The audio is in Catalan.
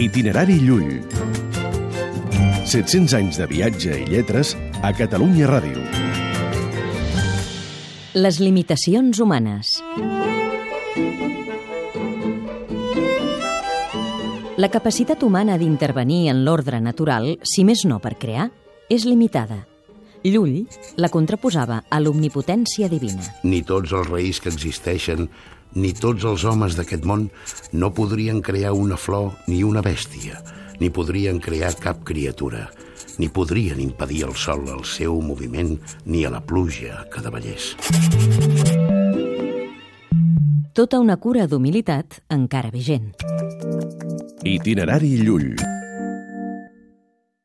Itinerari Llull. 700 anys de viatge i lletres a Catalunya Ràdio. Les limitacions humanes. La capacitat humana d'intervenir en l'ordre natural, si més no per crear, és limitada. Llull la contraposava a l'omnipotència divina. Ni tots els reis que existeixen, ni tots els homes d'aquest món no podrien crear una flor ni una bèstia, ni podrien crear cap criatura, ni podrien impedir al sol el seu moviment, ni a la pluja que davallés. Tota una cura d'humilitat encara vigent. Itinerari Llull.